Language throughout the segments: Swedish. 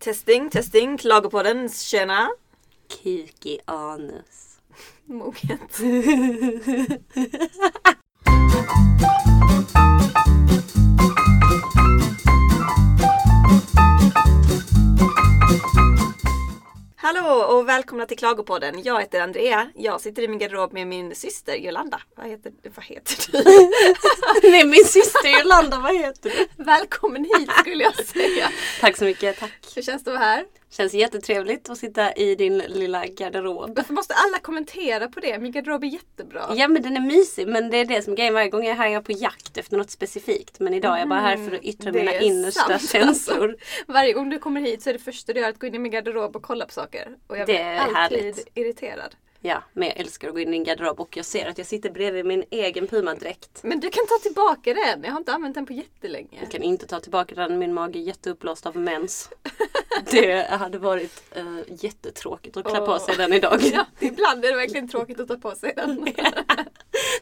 Testing, testing, Klagopodden, tjena! Kiki anus. Moget. Hallå och välkomna till Klagopodden. Jag heter Andrea. Jag sitter i min garderob med min syster Jolanda. Vad heter, vad heter du? Nej min syster Jolanda, vad heter du? Välkommen hit skulle jag säga. Tack så mycket, tack. Hur känns det att vara här? Känns jättetrevligt att sitta i din lilla garderob. Varför måste alla kommentera på det? Min garderob är jättebra. Ja men den är mysig men det är det som är grejen. Varje gång jag är här är jag på jakt efter något specifikt. Men idag är jag bara här för att yttra mina innersta sant, känslor. Varje gång du kommer hit så är det första du gör att gå in i min garderob och kolla på saker. Och jag Det blir är alltid härligt. irriterad. Ja, men jag älskar att gå in i din garderob och jag ser att jag sitter bredvid min egen Puma-dräkt. Men du kan ta tillbaka den. Jag har inte använt den på jättelänge. Jag kan inte ta tillbaka den, min mage är jätteuppblåst av mens. Det hade varit uh, jättetråkigt att klä på Åh. sig den idag. Ja, ibland är det verkligen tråkigt att ta på sig den.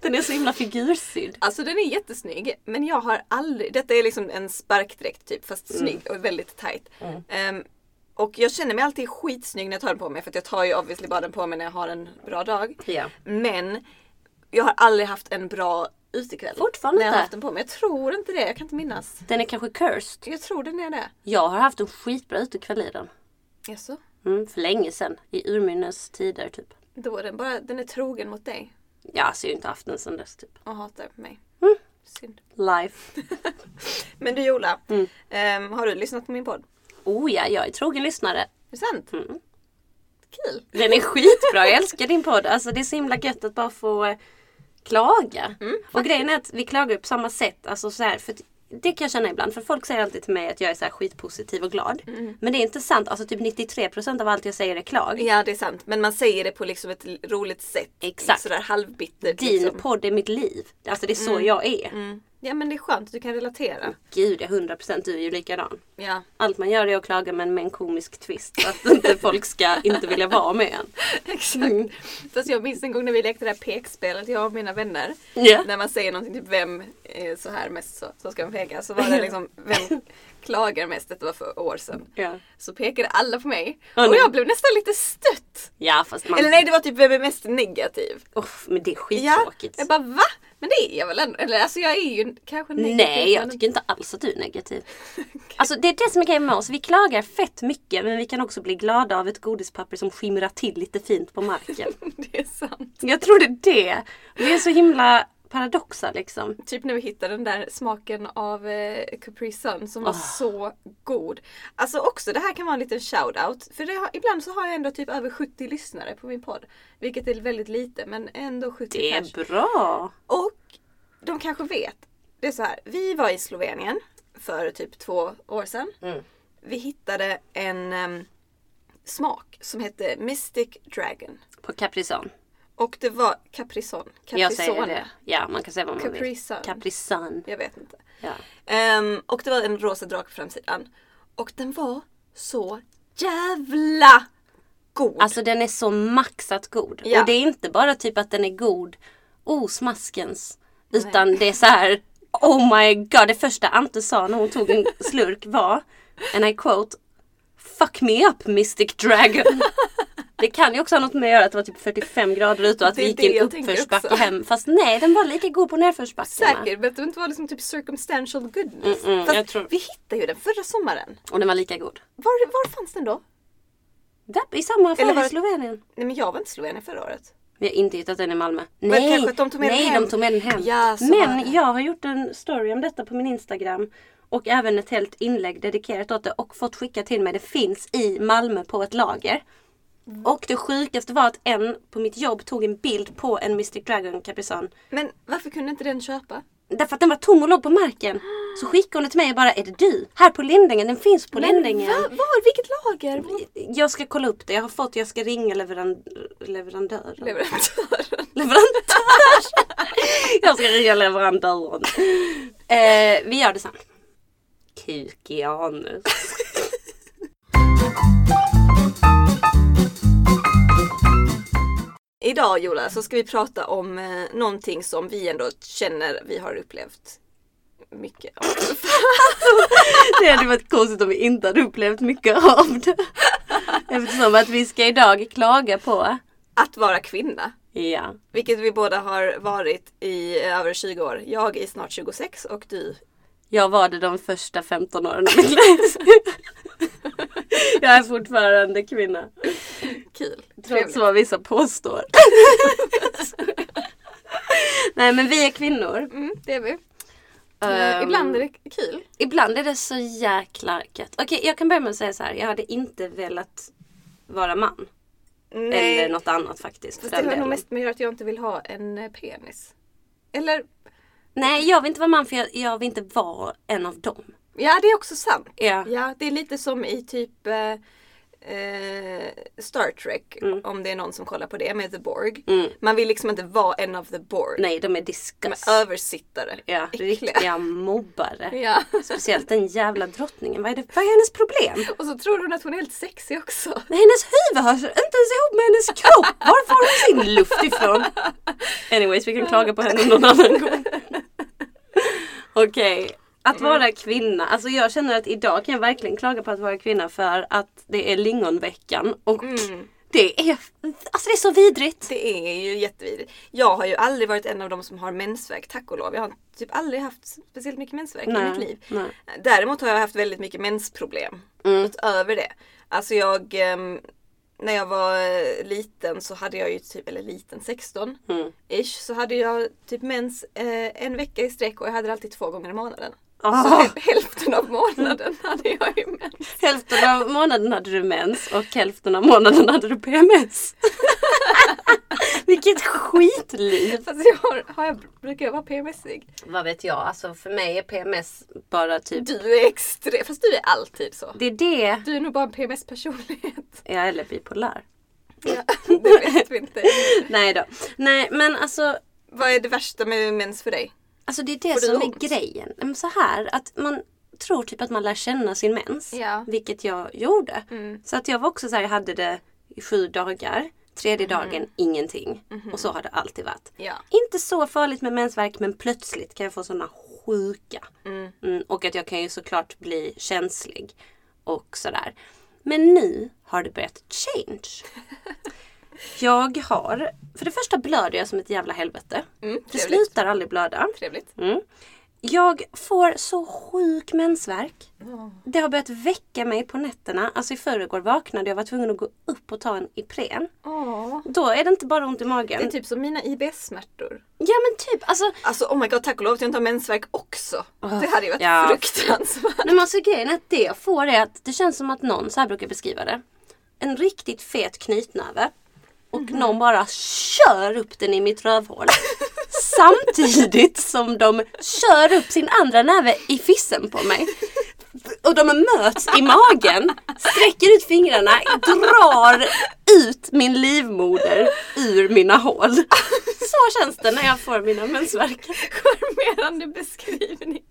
Den är så himla figursydd. Alltså den är jättesnygg. Men jag har aldrig, detta är liksom en sparkdräkt typ fast Mm. snygg och väldigt tight. Ehm, och jag känner mig alltid skitsnygg när jag tar den på mig för jag tar ju obviously bara den på mig när jag har en bra dag. Ja. Men jag har aldrig haft en bra utekväll. Fortfarande när jag har haft den på mig. Jag tror inte det. Jag kan inte minnas. Den är kanske cursed. Jag tror den är det. Jag har haft en skitbra utekväll i den. Jaså? Mm, för länge sedan. I urminnes tider typ. Då är den bara, den är trogen mot dig. Ja, alltså jag har inte haft den sedan dess typ. Och hatar mig. Mm. Synd. Life. Men du Jola, Mm. ehm, har du lyssnat på min podd? Oh ja, jag är trogen lyssnare. Är det sant? Mm. Kul! Den är skitbra, jag älskar din podd. Alltså det är så himla gött att bara få eh, klaga. Mm, och grejen är att vi klagar på samma sätt. Alltså så här, för det kan jag känna ibland. För folk säger alltid till mig att jag är så här skitpositiv och glad. Mm. Men det är inte sant. Alltså typ 93% av allt jag säger är klag. Ja det är sant. Men man säger det på liksom ett roligt sätt. Exakt. Sådär halvbittert. Din liksom. podd är mitt liv. Alltså det är så jag är. Mm. Ja men det är skönt, du kan relatera. Gud, ja 100% du är ju likadan. Ja. Allt man gör är att klaga men med en komisk twist. Så att inte folk ska inte vilja vara med en. Exakt. Fast jag minns en gång när vi lekte det här pekspelet, jag och mina vänner. Ja. När man säger någonting, typ vem är så här mest så, så ska man peka. Så var det liksom, vem klagar mest? Detta var för år sedan. Ja. Så pekade alla på mig. Åh, och jag blev nästan lite stött. ja, fast man... Eller nej, det var typ vem är mest negativ. Uff, men det är Ja, skittråkigt. jag bara va? Men det är jag väl ändå. Eller alltså jag är ju kanske negativ. Nej, jag tycker inte alls att du är negativ. Alltså det är det som är grejen med oss. Vi klagar fett mycket men vi kan också bli glada av ett godispapper som skimrar till lite fint på marken. Det är sant. Jag tror det är det. Vi är så himla paradoxa liksom. Typ när vi hittade den där smaken av eh, Capri Sun som var Ah. så god. Alltså också, det här kan vara en liten shout-out. För har, ibland så har jag ändå typ över 70 lyssnare på min podd. Vilket är väldigt lite men ändå 70 Det är bra. Och de kanske vet. Det är så här, vi var i Slovenien för typ två år sedan. Mm. Vi hittade en em, smak som hette Mystic Dragon. På Caprison. Och det var Caprison. Jag säger det. Ja, man kan säga vad man Capri vill. Caprison. Jag vet inte. Ja. Ehm, och det var en rosa drake på framsidan. Och den var så jävla god. Alltså den är så maxat god. Ja. Och det är inte bara typ att den är god, oh smaskens. Utan det är så här, oh my god. Det första Ante sa när hon tog en slurk var, and I quote, Fuck me up Mystic Dragon. Det kan ju också ha något med att göra att det var typ 45 grader ute och att Det vi gick i en uppförsbacke hem. Fast nej, den var lika god på nerförsbackarna. Säker, men det inte var liksom typ circumstantial goodness. Mm, mm, Fast tror- vi hittade ju den förra sommaren. Och den var lika god. Var, var fanns den då? Där, I samma affär var i Slovenien. Nej men jag var inte i Slovenien förra året. Vi har inte hittat den i Malmö. Nej, de tog med den nej hem. de tog med den hem. Ja. Men jag har gjort en story om detta på min Instagram. Och även ett helt inlägg dedikerat åt det och fått skicka till mig. Det finns i Malmö på ett lager. Mm. Och det sjukaste var att en på mitt jobb tog en bild på en Mystic Dragon Caprison. Men varför kunde inte den köpa? Därför att den var tom och låg på marken. Så skickade hon det till mig och bara, är det du? Här på Lindängen, den finns på Men Lindängen. va? Var? Vilket lager? Jag ska kolla upp det. Jag har fått, jag ska ringa leveran, leverandören. Leverantören. Leverantör! jag ska ringa leverantören. Eh, vi gör det sen. Kuk Idag Jola så ska vi prata om eh, någonting som vi ändå känner vi har upplevt mycket. Det hade varit konstigt om vi inte hade upplevt mycket av det. Eftersom att vi ska idag klaga på, Att vara kvinna. ja, Vilket vi båda har varit i över 20 år. Jag i snart 26 och du. Jag var det de första 15 åren av mitt liv. Jag är fortfarande kvinna. Kul. Trots vad vissa påstår. Nej men vi är kvinnor. Mm, det är vi. Eh, ibland är det kul. Ibland är det så jäkla gött. Okej jag kan börja med att säga så här. Jag hade inte velat vara man. Eller något annat faktiskt. Fast det har nog mest med att jag inte vill ha en penis. Eller, Nej jag vill inte vara man för jag, jag vill inte vara en av dem. ja det är också sant. Ja. Ja, det är lite som i typ eh, eh, Star Trek. Mm. Om det är någon som kollar på det med The Borg. Mm. Man vill liksom inte vara en av The Borg. Nej de är De disgust. är översittare. Ja, Äckliga. riktiga mobbare. Ja. Speciellt den jävla drottningen. Vad är, det, vad är hennes problem? Och så tror hon att hon är helt sexig också. Men hennes huvud hör inte ens ihop med hennes kropp. Var får hon sin luft ifrån? Anyways, vi kan klaga på henne någon annan gång. Okej. Att vara kvinna. Alltså jag känner att idag kan jag verkligen klaga på att vara kvinna för att det är lingonveckan. Och Mm. det är, alltså det är så vidrigt. Det är ju jättevidrigt. Jag har ju aldrig varit en av dem som har mensvärk, tack och lov. Jag har typ aldrig haft speciellt mycket mensvärk i mitt liv. nej. Däremot har jag haft väldigt mycket mensproblem. Mm. Utöver det. Alltså jag, ehm, när jag var eh, liten så hade jag ju typ, eller liten, 16 Mm. ish, så hade jag typ mens eh, en vecka i sträck och jag hade det alltid två gånger i månaden. Så Ah. häl- hälften av månaden hade jag ju mens. Hälften av månaden hade du mens och hälften av månaden hade du PMS. Vilket skitliv! Fast jag har, har jag, brukar jag vara PMSig? Vad vet jag, alltså för mig är PMS bara typ... Du är extrem, fast du är alltid så. Det är det. Du är nog bara en PMS-personlighet. Ja, eller bipolär. Ja, det vet vi inte. Nej då. Nej men alltså, Vad är det värsta med mens för dig? alltså det är det Får som är ont? grejen. Men så här att man tror typ att man lär känna sin mens. Ja. Vilket jag gjorde. Mm. Så att jag var också så här, jag hade det i sju dagar. Tredje dagen ingenting. Och så har det alltid varit. Ja. Inte så farligt med mensvärk men plötsligt kan jag få sådana sjuka. Mm. Mm, och att jag kan ju såklart bli känslig. Och sådär. Men nu har det börjat change. Jag har, för det första blöder jag som ett jävla helvete. Mm, Det slutar aldrig blöda. Trevligt. Mm. Jag får så sjuk mensvärk. Det har börjat väcka mig på nätterna. Alltså i förrgår vaknade jag var tvungen att gå upp och ta en Ipren. Åh. Då är det inte bara ont i magen. Det är typ som mina IBS-smärtor. Ja men typ, alltså Alltså oh my god, tack och lov att jag inte har mensvärk också. Åh, det hade ju varit ja. fruktansvärt. Nej men alltså grejen är att det jag får är att det känns som att någon, så här brukar jag beskriva det. En riktigt fet knytnäve. Och Mhm. någon bara kör upp den i mitt rövhål. Samtidigt som de kör upp sin andra näve i fissen på mig. Och de möts i magen, sträcker ut fingrarna, drar ut min livmoder ur mina hål. Så känns det när jag får mina mensvärkar. Charmerande beskrivning.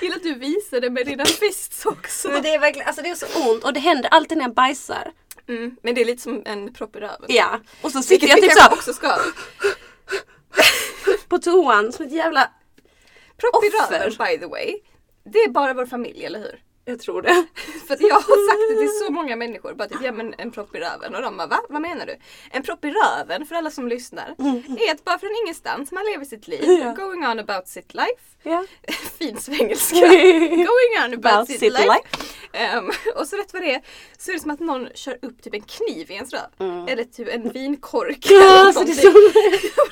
Gillar att du visar det med dina fists också. Men det är verkligen, alltså det är så ont och det händer alltid när jag bajsar. Mm, men det är lite som en propp i röven. Ja, och så sitter Vilket jag typ kanske så också ska. På toan som ett jävla... Propp i röven by the way. Det är bara vår familj, eller hur? Jag tror det. För jag har sagt det till så många människor. Bara typ, ja men en propp i röven. Och de bara, va? Vad menar du? En propp i röven, för alla som lyssnar, är att bara från ingenstans man lever sitt liv. Ja. Going on about sitt life. Ja. fin svengelska. Going on about, About sitt life. life. Ehm, och så rätt vad det är så är det som att någon kör upp typ en kniv i ens röv. Eller typ en vinkork. Mm. Ja, så det så...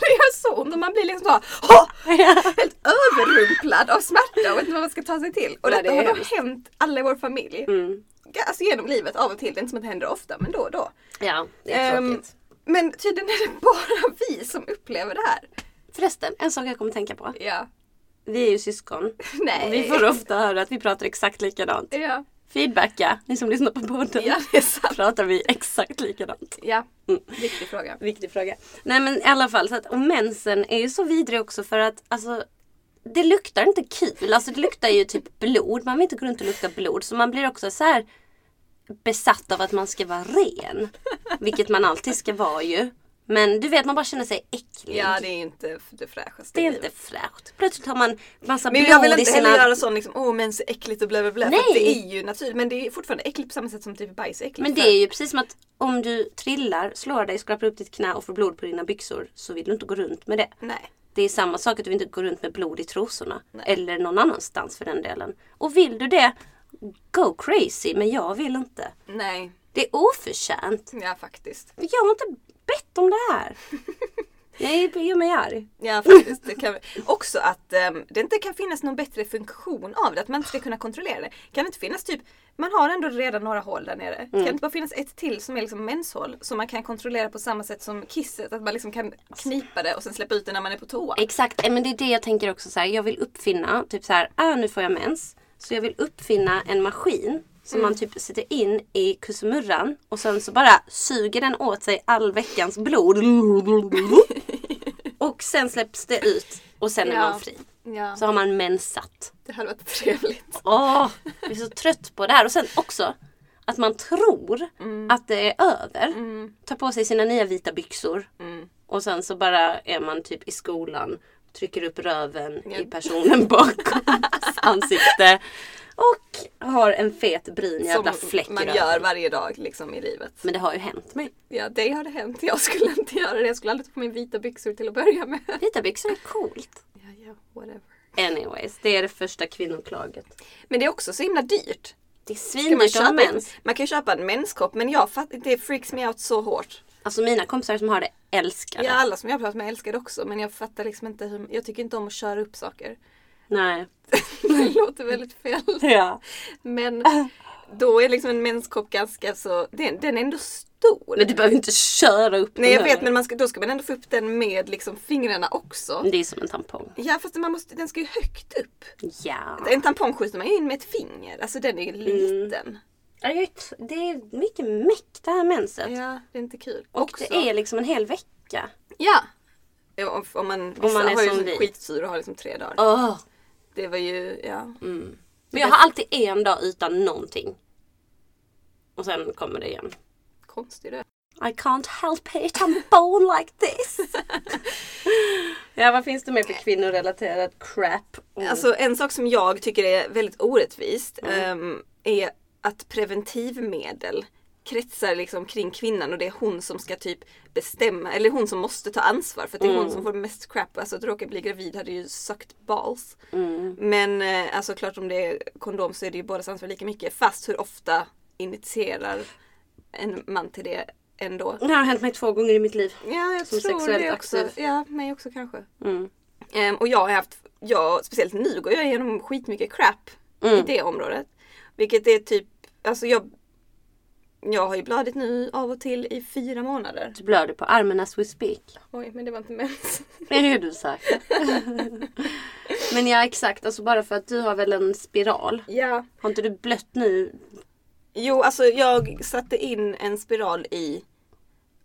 det gör så ont och man blir liksom så "Åh!" Ja. helt överrumplad av smärta och vet inte vad man ska ta sig till. Och Nej, det är har då hänt alla i vår familj. Mm. Alltså genom livet av och till. Det är inte som att det händer ofta men då och då. Ja, det är Ehm, tråkigt. men tydligen är det bara vi som upplever det här. Förresten, en sak jag kommer tänka på. Ja. Vi är ju syskon. Nej. Vi får ofta höra att vi pratar exakt likadant. Ja. Feedbacka, ni som lyssnar på podden. ja, det är sant. Pratar vi exakt likadant? Ja, Mm. viktig fråga. Viktig fråga. Nej men i alla fall, så att, och mensen är ju så vidrig också för att alltså det luktar inte kul. Alltså det luktar ju typ blod. Man vill inte gå runt och lukta blod. Så man blir också så här besatt av att man ska vara ren. Vilket man alltid ska vara ju. Men du vet man bara känner sig äcklig. Ja det är inte det fräschaste det är i inte fräscht. Plötsligt har man massa Men blod jag vill i inte sina... heller göra sån liksom, åh mens är äckligt och bla bla bla. För Nej. att det är ju naturligt. Men det är fortfarande äckligt på samma sätt som typ bajs är äckligt. Men det för- är ju precis som att om du trillar, slår dig, skrapar upp ditt knä och får blod på dina byxor så vill du inte gå runt med det. Nej. Det är samma sak att du inte går runt med blod i trosorna. Nej. Eller någon annanstans för den delen. Och vill du det, go crazy. Men jag vill inte. Nej. Det är oförtjänt. Ja faktiskt. Jag har inte bett om det här. Jag gör mig arg. Ja faktiskt. Det kan, också att ehm, det inte kan finnas någon bättre funktion av det. Att man inte ska kunna kontrollera det. Kan det inte finnas typ, man har ändå redan några hål där nere. Kan det inte bara finnas ett till som är liksom menshål? Som man kan kontrollera på samma sätt som kisset. Att man liksom kan knipa det och sen släppa ut det när man är på toa. Exakt, eh, men det är det jag tänker också så här. Jag vill uppfinna, typ så här, ah, nu får jag mens. Så jag vill uppfinna en maskin som man typ sätter in i kussemurran och sen så bara suger den åt sig all veckans blod. och sen släpps det ut och sen är Ja. man fri. Ja, Så har man mensat. det hade varit trevligt. Åh, jag är så trött på det här. Och sen också att man tror att det är över. Tar på sig sina nya vita byxor. Mm. Och sen så bara är man typ i skolan. Trycker upp röven Ja. i personen bakom ansikte. Och har en fet brun jävla Som fläck man röven. gör varje dag liksom i livet. Men det har ju hänt mig. Ja, det har det hänt. Jag skulle inte göra det. Jag skulle aldrig ta på mig vita byxor till att börja med. Vita byxor är coolt. Ja, ja, whatever. Anyways, det är det första kvinnoklaget. Men det är också så himla dyrt. Det är svindyrt att ha mens. man kan ju köpa en menskopp men jag fattar det freaks me out så hårt. Alltså mina kompisar som har det älskar det. Ja, alla som jag pratat med älskar det också men jag fattar liksom inte hur, jag tycker inte om att köra upp saker. Nej. det låter väldigt fel. Ja. Men då är liksom en menskopp ganska så, den, den är ändå stor. Men du behöver inte köra upp Nej jag den vet men man ska, då ska man ändå få upp den med liksom fingrarna också. Det är som en tampong. Ja fast man måste, den ska ju högt upp. Ja. En tampong skjuter man ju in med ett finger. Alltså den är ju Mm. liten. Vet, Det är mycket meck det här menset. Ja, det är inte kul. Och Också- det är liksom en hel vecka. Ja. Om, om man, vissa man är har ju som som vi. skitsur och har liksom tre dagar. Åh. Det var ju, ja. Men jag har alltid en dag utan någonting. Och sen kommer det igen. Konstig du. I can't help it, I'm born like this. ja, vad finns det mer för kvinnorelaterat crap? Mm. Alltså en sak som jag tycker är väldigt orättvist ehm, är att preventivmedel kretsar liksom kring kvinnan och det är hon som ska typ bestämma, eller hon som måste ta ansvar för att det är hon som får mest crap. Alltså att råka bli gravid hade ju sucked balls. Men eh, alltså klart om det är kondom så är det ju bådas ansvar lika mycket. Fast hur ofta initierar en man till det ändå? Det har hänt mig två gånger i mitt liv. Ja, jag Som tror det också. aktiv. Ja, mig också kanske. Mm. Ehm, och jag har haft, jag, speciellt nu går jag igenom skitmycket crap i Mm. det området. Vilket är typ, alltså jag jag har ju blödigt nu av och till i fyra månader. Du blöder på armen as we speak. Oj, men det var inte mens. Är det du sagt. Men ja exakt, alltså bara för att du har väl en spiral. Ja. Har inte du blött nu? Jo, alltså jag satte in en spiral i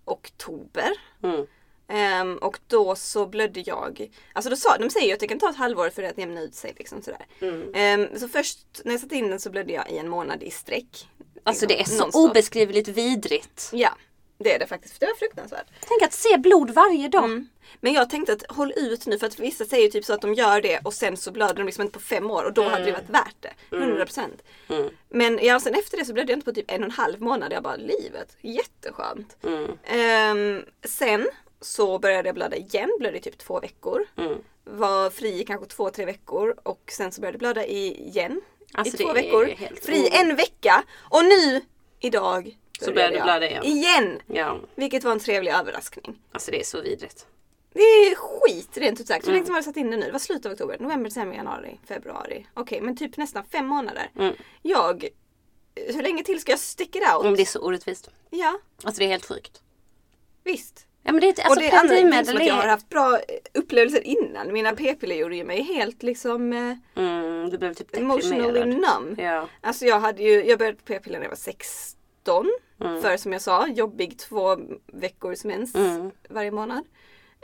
oktober. Mm. Ehm, och då så blödde jag. Alltså då sa, de säger ju att det kan ta ett halvår för det att jämna ut sig. Liksom sådär. Mm. Ehm, så först när jag satte in den så blödde jag i en månad i sträck. Alltså det är så Nonstop. obeskrivligt vidrigt. Ja, det är det faktiskt. För det var fruktansvärt. Tänk att se blod varje dag. Mm. Men jag tänkte att håll ut nu för att vissa säger ju typ så att de gör det och sen så blöder de liksom inte på fem år och då hade det varit värt det. 100%. Mm. Men ja, sen efter det så blödde jag inte på typ en och en halv månad. Jag bara livet, jätteskönt. Mm. Ehm, sen så började jag blöda igen, blödde i typ två veckor. Mm. Var fri i kanske två, tre veckor och sen så började jag blöda igen Alltså, i två det är veckor. Fri o- en vecka och nu idag Så började du blöda igen. Igen! Ja, Vilket var en trevlig överraskning. alltså det är så vidrigt. Det är skit rent ut sagt. Hur Mm. länge har jag satt in det nu? Det var slutet av oktober. November, december, januari, februari. Okej, men typ nästan fem månader. Mm. Jag... Hur länge till ska jag stick it out? Om det är så orättvist. Ja, Alltså det är helt sjukt. visst. Ja men det är inte, alltså det är preventivmedel att jag har är... haft bra upplevelser innan. Mina p-piller gjorde ju mig helt liksom eh, Mm, du blev typ emotionally numb. Ja. Alltså jag hade ju, jag började på p-piller när jag var 16. Mm. För som jag sa, jobbig två veckors mens Mm. varje månad.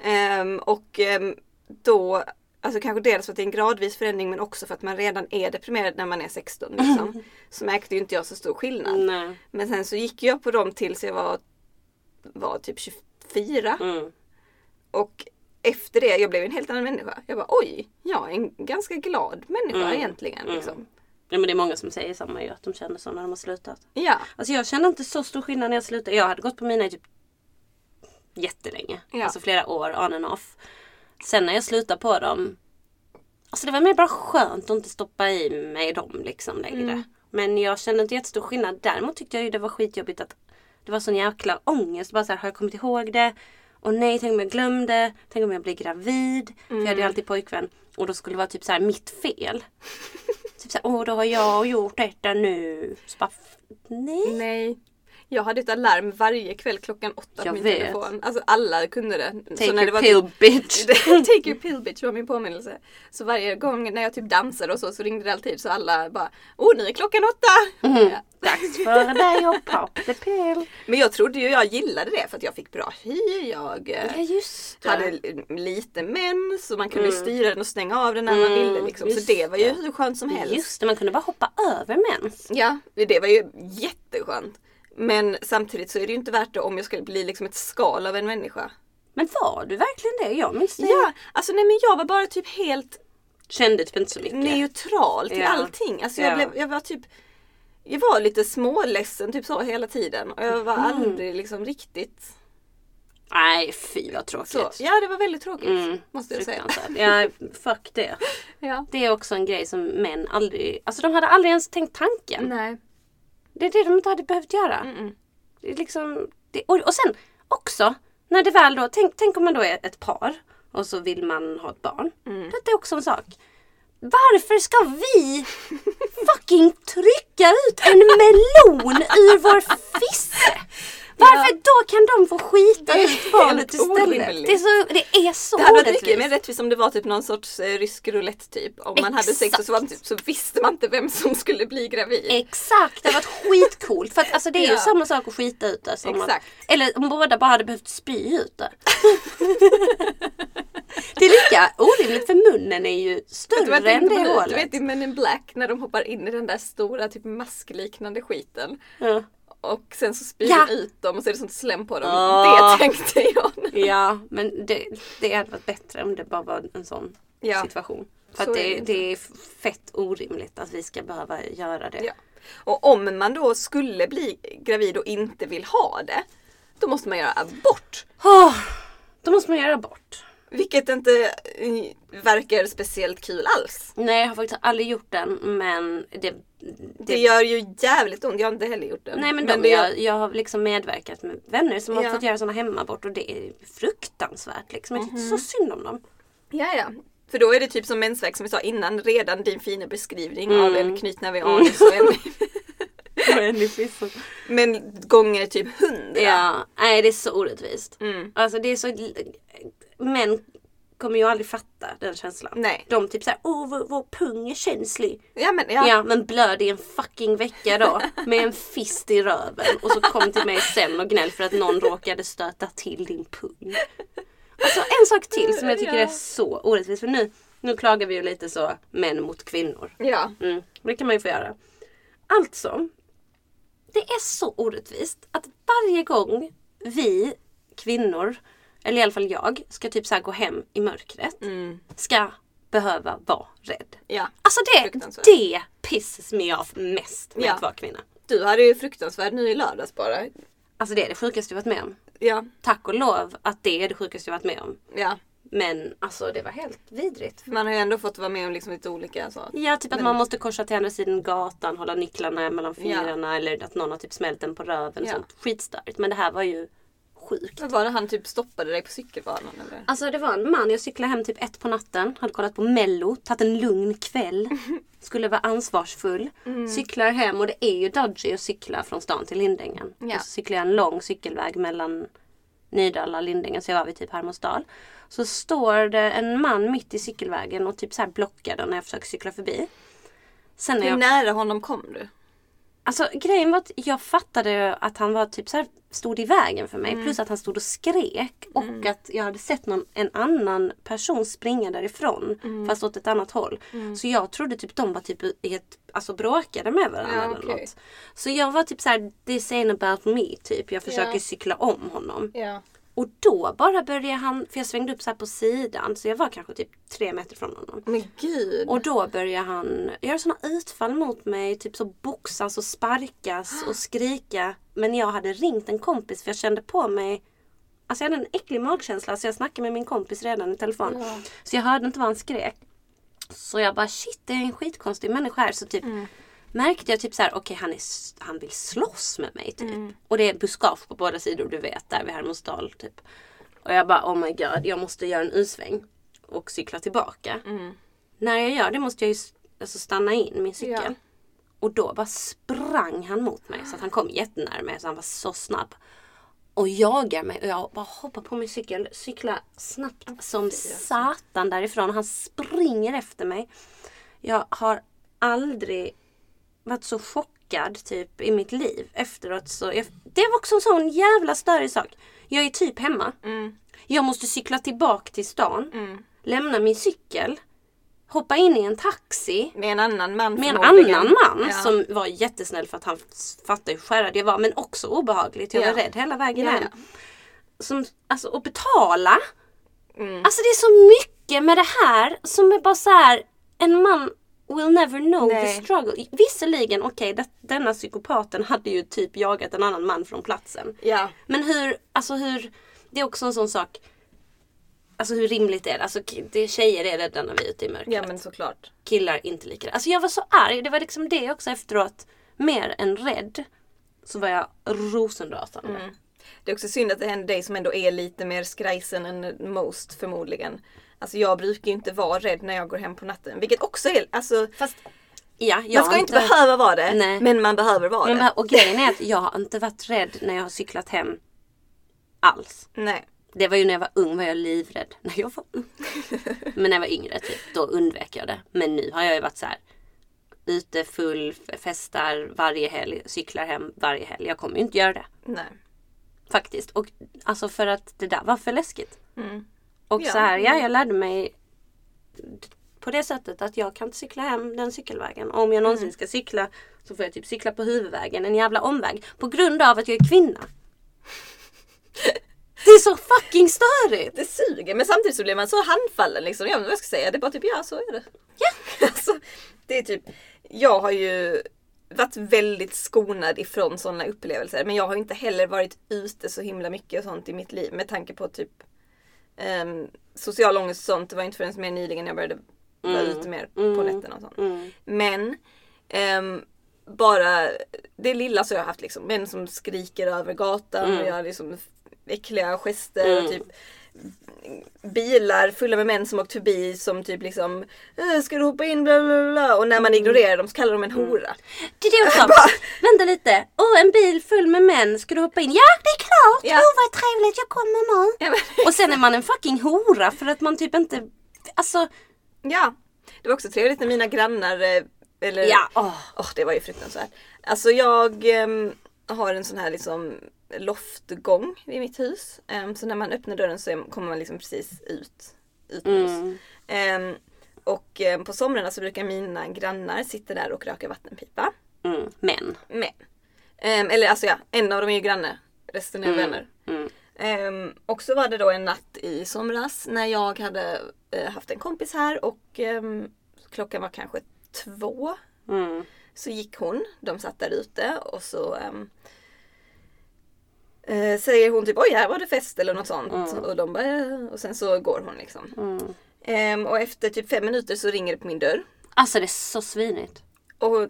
Ehm, och ehm, då, alltså kanske dels för att det är en gradvis förändring men också för att man redan är deprimerad när man är 16. Liksom, så märkte ju inte jag så stor skillnad. Nej. Men sen så gick jag på dem tills jag var, var typ fyra. Mm. Och efter det, jag blev en helt annan människa. Jag bara oj, jag är en ganska glad människa Mm. egentligen. Mm. Liksom. Ja, men det är många som säger samma ju, att de känner så när de har slutat. Ja, Alltså jag kände inte så stor skillnad när jag slutade. Jag hade gått på mina i typ jättelänge. Ja. Alltså flera år on and off. Sen när jag slutade på dem. Alltså det var mer bara skönt att inte stoppa i mig dem liksom längre. Mm. Men jag kände inte jättestor skillnad. Däremot tyckte jag ju det var skitjobbigt att det var sån jäkla ångest. Bara så här, har jag kommit ihåg det? Och nej, tänk om jag glömde. Tänk om jag blir gravid. För jag hade ju alltid pojkvän. Och då skulle det vara typ så här mitt fel. typ så här, åh då har jag gjort detta nu. Så bara, nej. nej. Jag hade ett alarm varje kväll klockan åtta på Jag min vet. telefon. Alltså alla kunde det. Take när det your var pill typ, bitch. Take your pill bitch var min påminnelse. Så varje gång när jag typ dansade och så, så ringde det alltid så alla bara Åh nu är klockan åtta! Mm. Ja. Dags för dig att pop the pill. Men jag trodde ju jag gillade det för att jag fick bra hy. Jag eh, Ja just det. hade lite mens och man kunde Mm. styra den och stänga av den när man Mm, ville. Liksom. Så det var ju det. hur skönt som helst. Just det, man kunde bara hoppa över mens. Ja, det var ju jätteskönt. Men samtidigt så är det ju inte värt det om jag skulle bli liksom ett skal av en människa. Men var du verkligen det? Jag minns det. Ja, alltså nej men jag var bara typ helt Kände typ inte så mycket. neutral till Ja. allting. Alltså jag, Ja. blev, jag var typ jag var lite småledsen typ så hela tiden och jag var Mm. aldrig liksom riktigt Nej fy vad tråkigt. så. Ja det var väldigt tråkigt Mm, måste jag säga. fruktansvärt. Ja, fuck det. Ja. Det är också en grej som män aldrig, alltså de hade aldrig ens tänkt tanken. Nej. Det är det de inte hade behövt göra. Mm-mm. Det är liksom, det, och, och sen också, när det väl då, tänk, tänk om man då är ett par och så vill man ha ett barn. Mm. Detta är också en sak. Varför ska vi fucking trycka ut en melon ur vår fisse? Varför då kan de få skita ut barnet istället? Det är så, det är så Det hade varit mycket mer rättvist om det var typ någon sorts eh, rysk roulette typ. Om man hade sex och så, var man typ, så visste man inte vem som skulle bli gravid. Exakt, det har varit skitcoolt. För att alltså, det är ju Ja. samma sak att skita ut det. Som Exakt. Man, eller om båda bara hade behövt spy ut det. det är lika orimligt för munnen är ju Vet större jag än det hålet. Du vet i Men in Black när de hoppar in i den där stora typ maskliknande skiten. Ja. Och sen så spyr Ja. de ut dem och så är det sånt slem på dem. Åh. Det tänkte jag. ja, men det, det hade varit bättre om det bara var en sån Ja. situation. För att är det, det det är fett orimligt att vi ska behöva göra det. Ja. Och om man då skulle bli gravid och inte vill ha det. Då måste man göra abort. Åh, då måste man göra bort. Vilket inte eh, verkar speciellt kul alls. Nej, jag har faktiskt aldrig gjort den men det, Det gör ju jävligt ont. Jag har inte heller gjort det. Nej men, de, det jag, jag har liksom medverkat med vänner som har Ja. fått göra sådana hemabort och det är fruktansvärt. Liksom. Jag tycker Mhm. så synd om dem. Ja, ja. För då är det typ som mensvärk som vi sa innan, redan din fina beskrivning Mm. av en knytnäve i anus och en Men gånger typ hundra. Ja, nej det är så orättvist. Mm. Alltså det är så... Män kommer ju aldrig fatta den känslan. Nej. De typ såhär, åh vår, vår pung är känslig. Ja men Ja. ja. men blöd i en fucking vecka då. Med en fist i röven. Och så kom till mig sen och gnäll för att någon råkade stöta till din pung. Alltså en sak till som jag tycker Ja. är så orättvist. För nu, nu klagar vi ju lite så män mot kvinnor. Ja. Mm, det kan man ju få göra. Alltså, det är så orättvist att varje gång vi kvinnor, eller i alla fall jag, ska typ så gå hem i mörkret. Mm. Ska behöva vara rädd. ja. Alltså det, det pisses me off mest med Ja. att vara kvinna. Du hade ju fruktansvärd nu i lördags bara. Alltså det är det sjukaste jag varit med om. Ja. Tack och lov att det är det sjukaste jag varit med om. Ja. Men alltså det var helt vidrigt. Man har ju ändå fått vara med om liksom lite olika så. Ja, typ att Men- man måste korsa till andra sidan gatan, hålla nycklarna mellan fingrarna eller att någon har typ smält den på röven. Ja. Sånt skitstörigt. Men det här var ju sjukt. Vad var det han typ stoppade dig på cykelbanan eller? Alltså det var en man, jag cyklade hem typ ett på natten, hade kollat på mello, tagit en lugn kväll. Skulle vara ansvarsfull. Mm. Cyklar hem och det är ju dodgy att cykla från stan till Lindängen. Ja. Och så cyklar jag en lång cykelväg mellan Nydala Lindängen så jag var vid typ Hermodsdal. Så står det en man mitt i cykelvägen och typ så här blockar den när jag försöker cykla förbi. Sen Hur jag nära honom kom du? Alltså grejen var att jag fattade att han var typ så här, stod i vägen för mig. Mm. Plus att han stod och skrek. Och att jag hade sett någon, en annan person springa därifrån. Mm. Fast åt ett annat håll. Så jag trodde typ de var typ i ett, alltså bråkade med varandra Ja, eller okej. något. Så jag var typ så här, this ain't about me typ. Jag försöker Ja. cykla om honom. Ja. Och då bara började han, för jag svängde upp så på sidan så jag var kanske typ tre meter från honom. Men gud. Och då började han göra såna utfall mot mig. Typ så boxas och sparkas och skrika. Men jag hade ringt en kompis för jag kände på mig Alltså jag hade en äcklig magkänsla så jag snackade med min kompis redan i telefon. Ja. Så jag hörde inte vad han skrek. Så jag bara shit det är en skitkonstig människa här. Så typ märkte jag typ så här okej han, är s- han vill slåss med mig typ. Och det är buskage på båda sidor du vet där vid Hermodsdal typ. Och jag bara oh my god jag måste göra en U-sväng. Och cykla tillbaka. När jag gör det måste jag ju alltså stanna in min cykel. Ja. Och då bara sprang han mot mig så att han kom jättenära mig så han var så snabb. Och jagar mig och jag bara hoppar på min cykel, cyklar snabbt som satan därifrån. Han springer efter mig. Jag har aldrig varit så chockad typ i mitt liv efteråt. Så jag, det var också en sån jävla störig sak. Jag är typ hemma. Mm. Jag måste cykla tillbaka till stan. Mm. Lämna min cykel. Hoppa in i en taxi. Med en annan man Med en annan man Ja. som var jättesnäll för att han fattade hur skärrad jag var. Men också obehagligt. Jag var Ja. rädd hela vägen Ja, hem. Som, alltså att betala. Mm. Alltså det är så mycket med det här som är bara så här. En man will never know Nej. the struggle. Visserligen, okej, det- denna psykopaten hade ju typ jagat en annan man från platsen. Ja. Men hur, alltså hur, det är också en sån sak. Alltså hur rimligt är det? Alltså det, tjejer är rädda när vi är ute i mörkret. ja men såklart. Killar inte lika Alltså jag var så arg. Det var liksom det också efteråt. Mer än rädd. Så var jag rosenrasande. Mm. Det är också synd att det händer dig som ändå är lite mer skrajsen än most förmodligen. Alltså jag brukar ju inte vara rädd när jag går hem på natten. Vilket också är, alltså Fast ja, jag man ska inte behöva vara det. Nej. Men man behöver vara Men, det. och grejen är att jag har inte varit rädd när jag har cyklat hem. Alls. Nej. Det var ju när jag var ung var jag livrädd. När jag var ung. Men när jag var yngre typ, då undvek jag det. Men nu har jag ju varit så här. Ute full, festar varje helg, cyklar hem varje helg. Jag kommer ju inte göra det. Nej. Faktiskt. Och alltså för att det där var för läskigt. Mm. Och Ja. så här, ja jag lärde mig på det sättet att jag kan inte cykla hem den cykelvägen. Om jag någonsin ska cykla så får jag typ cykla på huvudvägen, en jävla omväg. På grund av att jag är kvinna. Det är så fucking störigt! Det suger men samtidigt så blir man så handfallen liksom. Jag vet inte vad jag ska säga. Det är bara typ ja så är det. Ja. alltså, det är typ, jag har ju varit väldigt skonad ifrån sådana upplevelser. Men jag har inte heller varit ute så himla mycket och sånt i mitt liv. Med tanke på typ um, social ångest och sånt. Det var inte förrän mer nyligen jag började vara Mm. ute mer på Mm. nätterna och sånt. Mm. Men ehm, bara det lilla så jag har haft liksom män som skriker över gatan Mm. och gör liksom äckliga gester Mm. och typ bilar fulla med män som åkt förbi som typ liksom "Äh, Ska du hoppa in bla bla bla och när man ignorerar dem så kallar de en hora. Det är det också. Vänta lite. Åh en bil full med män. Ska du hoppa in? Ja det är klart. Ja. Åh vad trevligt. Jag kommer nu. Ja, men, Och sen är man en fucking hora för att man typ inte... Alltså. ja. Det var också trevligt när mina grannar eh, eller Ja. Åh. Åh, det var ju fruktansvärt. Alltså jag ehm, har en sån här liksom loftgång i mitt hus. Ehm, så när man öppnar dörren så kommer man liksom precis ut. Utomhus. Mm. Ehm, och ehm, på somrarna så brukar mina grannar sitta där och röka vattenpipa. Mm. Men. Men. eller alltså ja, en av dem är ju granne. Resten är Mm. vänner. Mm. Och så var det då en natt i somras när jag hade eh, haft en kompis här och klockan var kanske två Mm. Så gick hon, de satt där ute och så ehm, eh, säger hon typ oj här var det fest eller något sånt. Mm. Och de bara och sen så går hon liksom. Mm. Ehm, och efter typ fem minuter så ringer det på min dörr. Alltså det är så svinigt. Och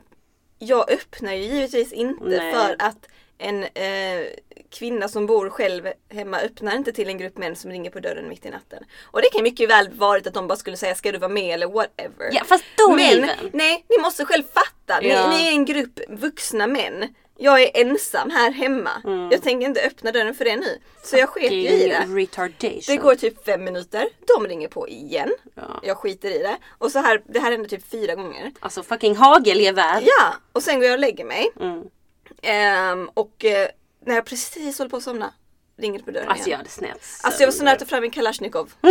jag öppnar ju givetvis inte Nej. för att en eh, kvinna som bor själv hemma öppnar inte till en grupp män som ringer på dörren mitt i natten. Och det kan mycket väl varit att de bara skulle säga ska du vara med eller whatever. Ja fast då Men Men... nej, ni måste själv fatta. Ni, Ja. ni är en grupp vuxna män. Jag är ensam här hemma. Mm. Jag tänker inte öppna dörren för det nu. Så jag sket ju i det. Retardation. Det går typ fem minuter. De ringer på igen. Ja. Jag skiter i det. Och så här, det här hände typ fyra gånger. Alltså fucking hagelgevär. Ja, och sen går jag och lägger mig. Mm. Ehm, och eh, när jag precis håller på att somna ringer det på dörren Alltså jag igen. hade snett Alltså jag var så nära att ta fram min kalasjnikov.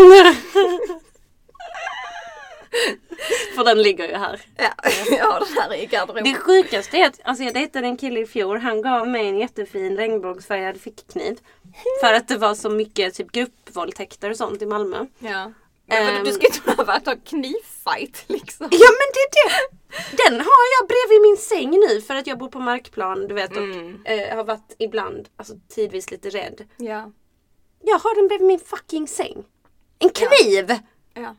För den ligger ju här. Ja, jag har den här i garderoben. Det sjukaste är att alltså jag dejtade en kille i fjol. Han gav mig en jättefin regnbågsfärgad fickkniv. För att det var så mycket typ gruppvåldtäkter och sånt i Malmö. Ja. Men Ehm. du ska inte behöva ta knivfight liksom. Ja men det är det! Den har jag bredvid min säng nu för att jag bor på markplan du vet och Mm. eh, har varit ibland, alltså tidvis lite rädd. Ja. Jag har den bredvid min fucking säng. En kniv! ja.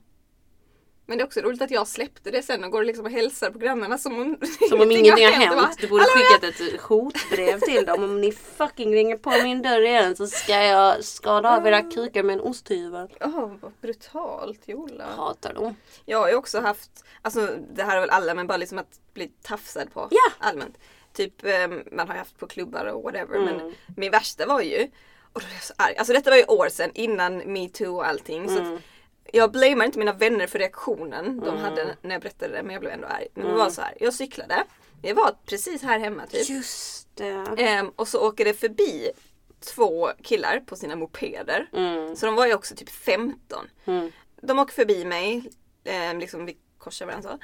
Men det är också roligt att jag släppte det sen och går liksom och hälsar på grannarna som om Som om ingenting har bara, hänt. Du borde "Hallå, skickat ett hotbrev till dem. Om ni fucking ringer på min dörr igen så ska jag skada av era kukar med en osthyvel. Åh, vad brutalt Jola. Hatar dem. Jag har ju också haft, alltså det här har väl alla men bara liksom att bli tafsad på Ja. allmänt. Typ eh, man har ju haft på klubbar och whatever Mm. men min värsta var ju, och då blev jag så arg, alltså detta var ju år sedan innan metoo och allting. Så Mm. att jag blamear inte mina vänner för reaktionen de Mm. hade när jag berättade det men jag blev ändå arg. Men det var så här, jag cyklade, det var precis här hemma typ. Just det. Ehm, och så åker det förbi två killar på sina mopeder. Mm. Så de var ju också typ 15 Mm. de åker förbi mig, eh, liksom vi korsar varandra så.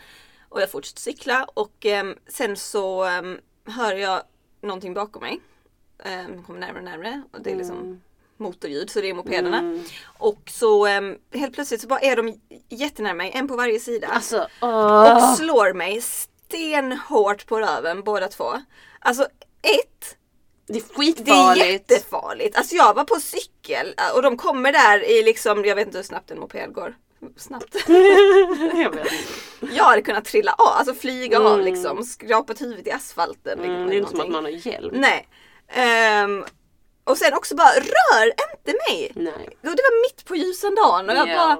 Och jag fortsätter cykla och eh, sen så eh, hör jag någonting bakom mig. Eh, kommer närmare och närmare och det är liksom Mm. Motorljud så det är mopederna. Mm. Och så eh, helt plötsligt så bara är de jättenära mig, en på varje sida. Alltså, och åh. slår mig stenhårt på röven båda två. Alltså ett, Det är det är skitfarligt. jättefarligt. Alltså jag var på cykel äh, och de kommer där i liksom, jag vet inte hur snabbt en moped går. Snabbt. jag vet. Jag hade kunnat trilla av, alltså flyga av Mm. liksom. Skrapat huvudet i asfalten. liksom, Mm, det är inte som att någonting. man har hjälm. Nej. Ehm, och sen också bara, rör inte mig! Nej. Och det var mitt på ljusan dagen och jag Ja. bara,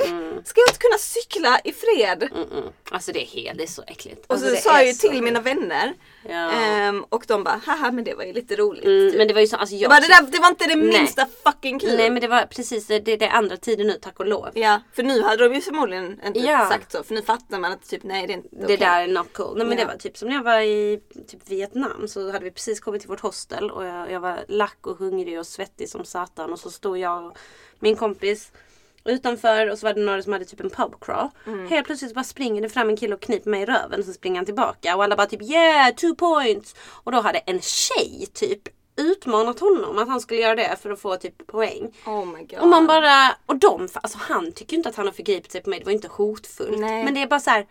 Mm. ska jag inte kunna cykla i fred? Mm, mm. Alltså det är helt, det är så äckligt. Och alltså, så det sa jag ju till mina vänner. Ja. ehm, och de bara, haha men det var ju lite roligt. Mm, typ. men det var ju så, alltså jag... jag bara, det, där, det var inte det Nej. minsta fucking kul. Nej men det var precis, det, det är andra tider nu tack och lov. Ja, för nu hade de ju förmodligen inte Ja. sagt så. För nu fattar man att typ nej det är inte Det okej. där är not cool. Nej men Ja. det var typ som när jag var i typ Vietnam så hade vi precis kommit till vårt hostel och jag, jag var lack och hungrig och svettig som satan och så stod jag och min kompis utanför och så var det några som hade typ en pub crawl. Mm. Helt plötsligt bara springer det fram en kille och kniper mig i röven och så springer han tillbaka och alla bara typ yeah two points. Och då hade en tjej typ utmanat honom att han skulle göra det för att få typ poäng. Oh my god. Och man bara, och de, alltså han tycker inte att han har förgripit sig på mig, det var inte hotfullt. Nej. Men det är bara så här.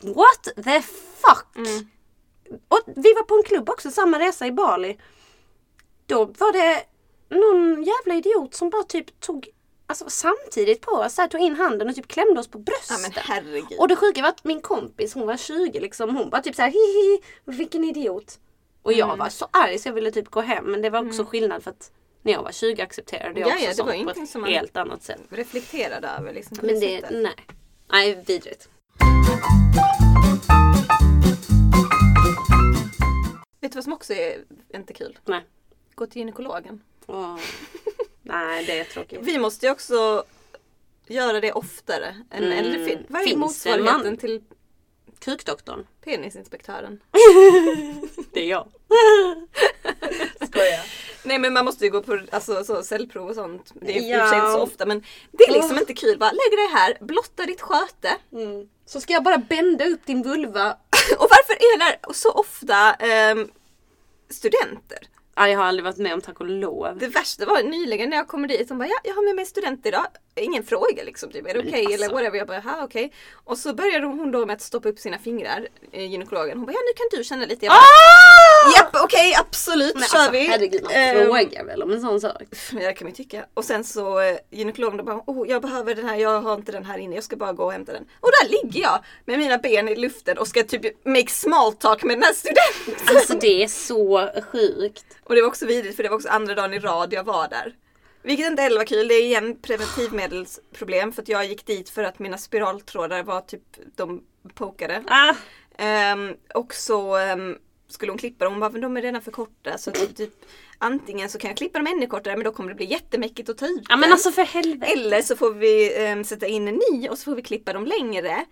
What the fuck? Mm. Och vi var på en klubb också, samma resa i Bali. Då var det någon jävla idiot som bara typ tog Alltså samtidigt på oss, så här, tog in handen och typ klämde oss på Ja bröstet. herregud. och det sjuka var att min kompis, hon var 20 liksom, hon bara typ såhär hihi, vilken idiot. Och jag Mm. var så arg så jag ville typ gå hem men det var också skillnad för att när jag var 20 accepterade jag Ja, också ja, sånt på ett som helt annat sätt. reflekterade över liksom. Men det, sättet. nej. Nej, vidrigt. Vet du vad som också är inte kul? Nej. Gå till gynekologen. Åh. Nej, det är tråkigt. Vi måste ju också göra det oftare. Än, Mm. Eller fin- vad är motsvarigheten till Kukdoktorn. penisinspektören? Det är jag. Skojar. Nej men man måste ju gå på alltså, så, cellprov och sånt. Det är i och Ja. för sig inte så ofta men det är liksom Åh. inte kul. Bara lägg dig här, blotta ditt sköte. Mm. Så ska jag bara bända upp din vulva. Och varför är det så ofta ehm, studenter? Ja, jag har aldrig varit med om tack och lov. Det värsta var nyligen när jag kommer dit. De bara, ja, jag har med mig student idag. Ingen fråga liksom. Typ, är det okej alltså. eller whatever? Jag bara, okej. Och så började hon då med att stoppa upp sina fingrar, eh, gynekologen. Hon bara, ja nu kan du känna lite. Jag bara, Ah! Japp okej absolut, Men kör alltså, vi. herregud, man Ehm, frågar väl om en sån sak. Det kan man ju tycka. Och sen så eh, gynekologen då bara, oh jag behöver den här, jag har inte den här inne, jag ska bara gå och hämta den. Och där ligger jag med mina ben i luften och ska typ make small talk med den här studenten. Alltså det är så sjukt. Och det var också vidrigt för det var också andra dagen i rad jag var där. Vilket inte heller var kul. Det är igen preventivmedelsproblem för att jag gick dit för att mina spiraltrådar var typ, de pokade. Ah. Ehm, och så ehm, skulle hon klippa dem. Hon bara, men de är redan för korta. Så att typ, antingen så kan jag klippa dem ännu kortare men då kommer det bli jättemäckigt att ta ut Ja men den. alltså för helvete. Eller så får vi ehm, sätta in en ny och så får vi klippa dem längre.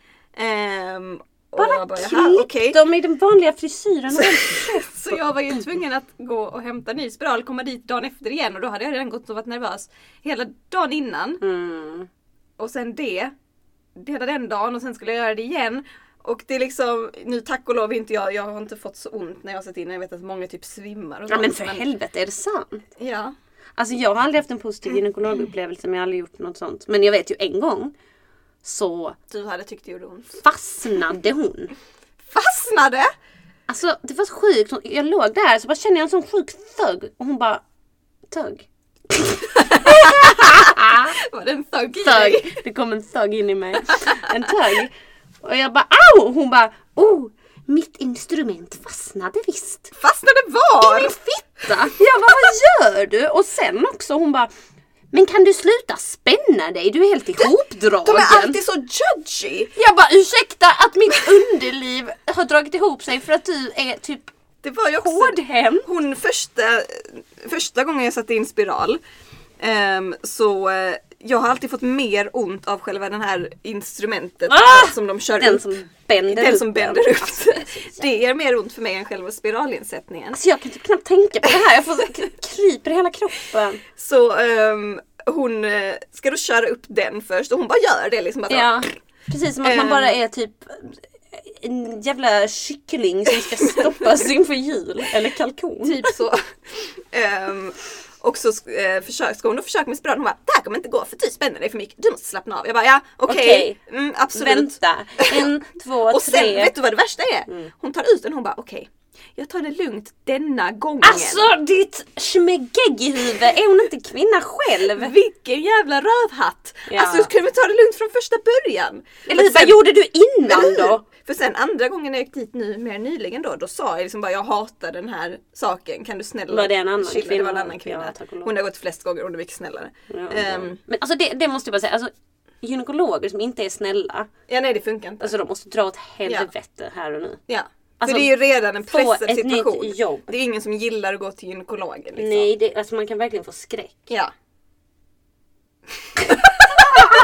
Och Bara, klipp okej. dem i den vanliga frisyren. Så jag var ju tvungen att gå och hämta ny spiral, komma dit dagen efter igen och då hade jag redan gått och varit nervös hela dagen innan. Mm. Och sen det, hela den dagen och sen skulle jag göra det igen. Och det är liksom, nu tack och lov inte jag, jag har inte fått så ont när jag har sett in Jag vet att många typ svimmar och Ja sånt, men för helvete, är det sant? Ja. Alltså jag har aldrig haft en positiv gynekologupplevelse men jag har aldrig gjort något sånt. Men jag vet ju en gång så Du hade tyckt det gjorde ont. fastnade hon. Fastnade! Alltså det var så sjukt. Jag låg där så bara kände jag en sån sjuk thug och hon bara Thug. Var det en thug i dig? Thug. Det kom en thug in i mig. En thug. Och jag bara au! Hon bara oh! Mitt instrument fastnade visst. Fastnade var? Min fitta! Jag bara vad gör du? Och sen också hon bara men kan du sluta spänna dig? Du är helt ihopdragen. De är alltid så judgy. Jag bara ursäkta att mitt underliv har dragit ihop sig för att du är typ Det var ju också hårdhem. hon första, första gången jag satte in spiral. ehm, så eh, jag har alltid fått mer ont av själva den här instrumentet Ah! som de kör Den upp. som bänder den som bänder upp. Alltså, det är mer ont för mig än själva spiralinsättningen. Alltså jag kan typ knappt tänka på det här. Jag får så kryper i hela kroppen. Så ehm, hon eh, ska då köra upp den först och hon bara gör det liksom. Bara, Ja, precis som att man Ehm. bara är typ en jävla kyckling som ska stoppas inför jul. Eller kalkon. Typ så. Ehm, och så eh, försök, ska hon då försöka med spiralen. Hon bara, det här kommer inte gå för du spänner dig för mycket. Du måste slappna av. Jag bara, ja okej. Okej. Mm, absolut. Vänta. En, två, Och sen, tre. vet du vad det värsta är? Mm. Hon tar ut den och hon bara, okej. jag tar det lugnt denna gången. Alltså ditt schmegeggehuvud, är hon inte kvinna själv? Vilken jävla rövhatt! Ja. Alltså kan vi ta det lugnt från första början? Eller vad gjorde du innan då? För sen andra gången jag gick dit nu mer nyligen då, då sa jag liksom bara jag hatar den här saken. Kan du snälla Var det en annan chilla?" Det kvinna? var en annan kvinna. Ja, hon har gått flest gånger och hon är mycket snällare. Ja, Ehm, Men alltså det, det måste jag bara säga, alltså, gynekologer som inte är snälla, ja nej det funkar inte. alltså de måste dra åt helvete här och nu. ja. alltså, För det är ju redan en pressad ett nytt situation. jobb. Det är ingen som gillar att gå till gynekologen. Liksom. Nej, det, alltså man kan verkligen få skräck. Ja.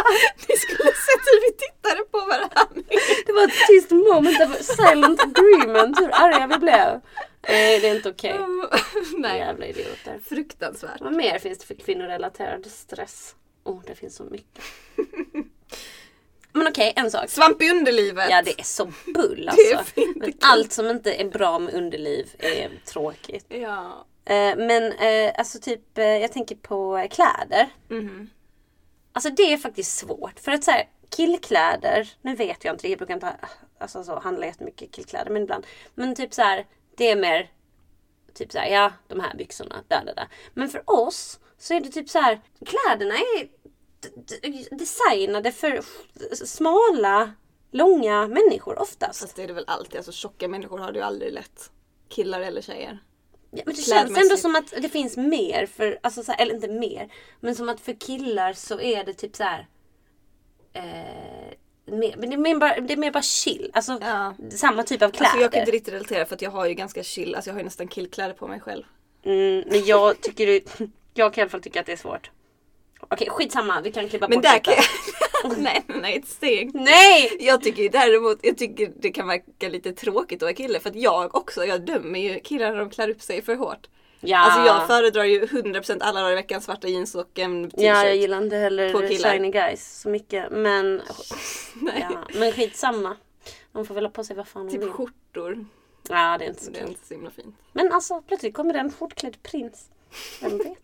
Ni skulle sett hur vi tittade på varandra. Det var ett tyst moment av silent agreement hur arga vi blev. Nej, det är inte okej. Nej. Jävla idioter. Fruktansvärt. Vad mer finns det för kvinnorelaterad stress? Oh, det finns så mycket. Men okej, en sak. Svamp i underlivet. Ja, det är så bull Det är alltså. Men allt som inte är bra med underliv är tråkigt. Ja. Eh, men eh, alltså typ, eh, jag tänker på kläder. Mhm. Alltså det är faktiskt svårt. För att så här, killkläder, nu vet jag inte, jag brukar inte alltså, så, handla jättemycket killkläder men ibland. Men typ så här, det är mer typ så här, ja de här byxorna, där, där, där. Men för oss så är det typ så här, kläderna är designade för smala, långa människor oftast. Fast det är det väl alltid. Alltså tjocka människor har det ju aldrig lätt. Killar eller tjejer. Ja, men det känns ändå som att det finns mer för, alltså så här, eller inte mer, men som att för killar så är det typ så här. Eh, mer, men det är, mer bara, det är mer bara chill. Alltså Ja. samma typ av kläder. Alltså jag kan inte riktigt relatera för att jag har ju ganska chill, alltså jag har ju nästan killkläder på mig själv. mm, men jag tycker jag kan i alla fall tycka att det är svårt. Okej skitsamma, vi kan klippa Men bort där detta. kan nej, nej, ett steg. Nej! Jag tycker däremot, jag tycker det kan verka lite tråkigt att vara kille för att jag också, jag dömer ju killar när de klär upp sig för hårt. Ja. Alltså jag föredrar ju 100% alla dagar i veckan svarta jeans och en t-shirt. Ja, jag gillar inte heller shiny guys så mycket. Men, Nej. ja, men skitsamma. De får väl ha på sig vad fan de Typ vill. skjortor. Ja, det är inte så Det är inte så himla fint. Men alltså plötsligt kommer det en skjortklädd prins. Vem vet?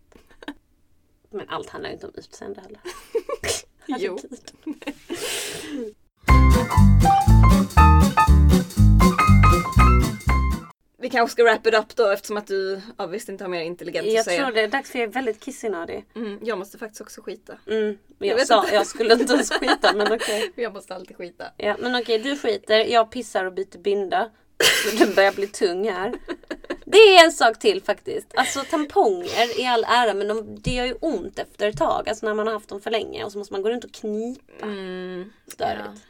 Men allt handlar ju inte om utseende heller. Jo. Vi kanske ska wrap it up då eftersom att du ja, visst inte har mer intelligent Jag att säga. tror det är dags för jag är väldigt kissinödig. Mm, jag måste faktiskt också skita. Mm, Jag jag, sa jag skulle inte ens skita men okej. Jag måste alltid skita. Ja, men okej du skiter, jag pissar och byter binda. Du börjar bli tung här. Det är en sak till faktiskt. Alltså tamponger i all ära men de, det gör ju ont efter ett tag. Alltså när man har haft dem för länge och så måste man gå runt och knipa. Mm, Störigt. ja.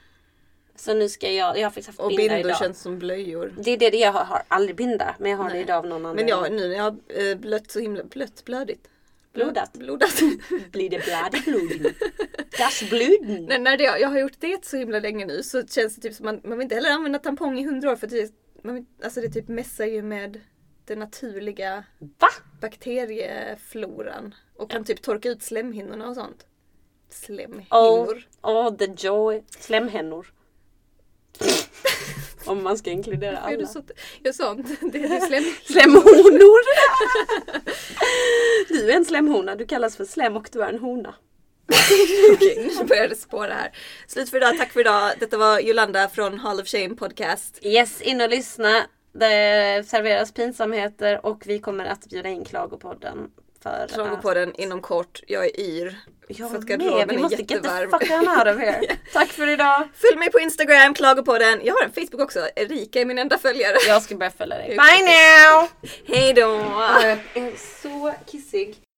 Så nu ska jag, jag har faktiskt haft Och binda bindor idag. känns som blöjor. Det är det jag har, har aldrig binda men jag har det Nej. idag av någon Men anledning. jag, nu när jag har eh, blött så himla blött, blödigt. Blodat. Blodat. Blir det blod i bloden? Das bluden. när, när det, jag har gjort det så himla länge nu så känns det typ som man, man vill inte heller använda tampong i hundra år för det, man, vill- alltså det typ mässar ju med den naturliga Va? bakteriefloran. Och kan typ torka ut slemhinnorna och sånt. Oh, Slemhinnor. oh the joy. Slemhännor. Om man ska inkludera Är alla. så, jag sa inte det. Är slem, Slemhonor! Du är en slemhona. Du kallas för slem och du är en hona. Okej, nu börjar det spåra här. Slut för idag, tack för idag. Detta var Jolanda från Hall of Shame Podcast. Yes, in och lyssna. Det serveras pinsamheter och vi kommer att bjuda in Klagopodden. För Klagopodden inom kort. Jag är yr. Jag för att garderoben vi är måste get the jättevarm. fuck on out of here. Tack för idag. Följ mig på Instagram, Klagopodden. Jag har en Facebook också. Erika är min enda följare. Jag ska börja följa dig. Bye now! Hej då! Jag är så kissig.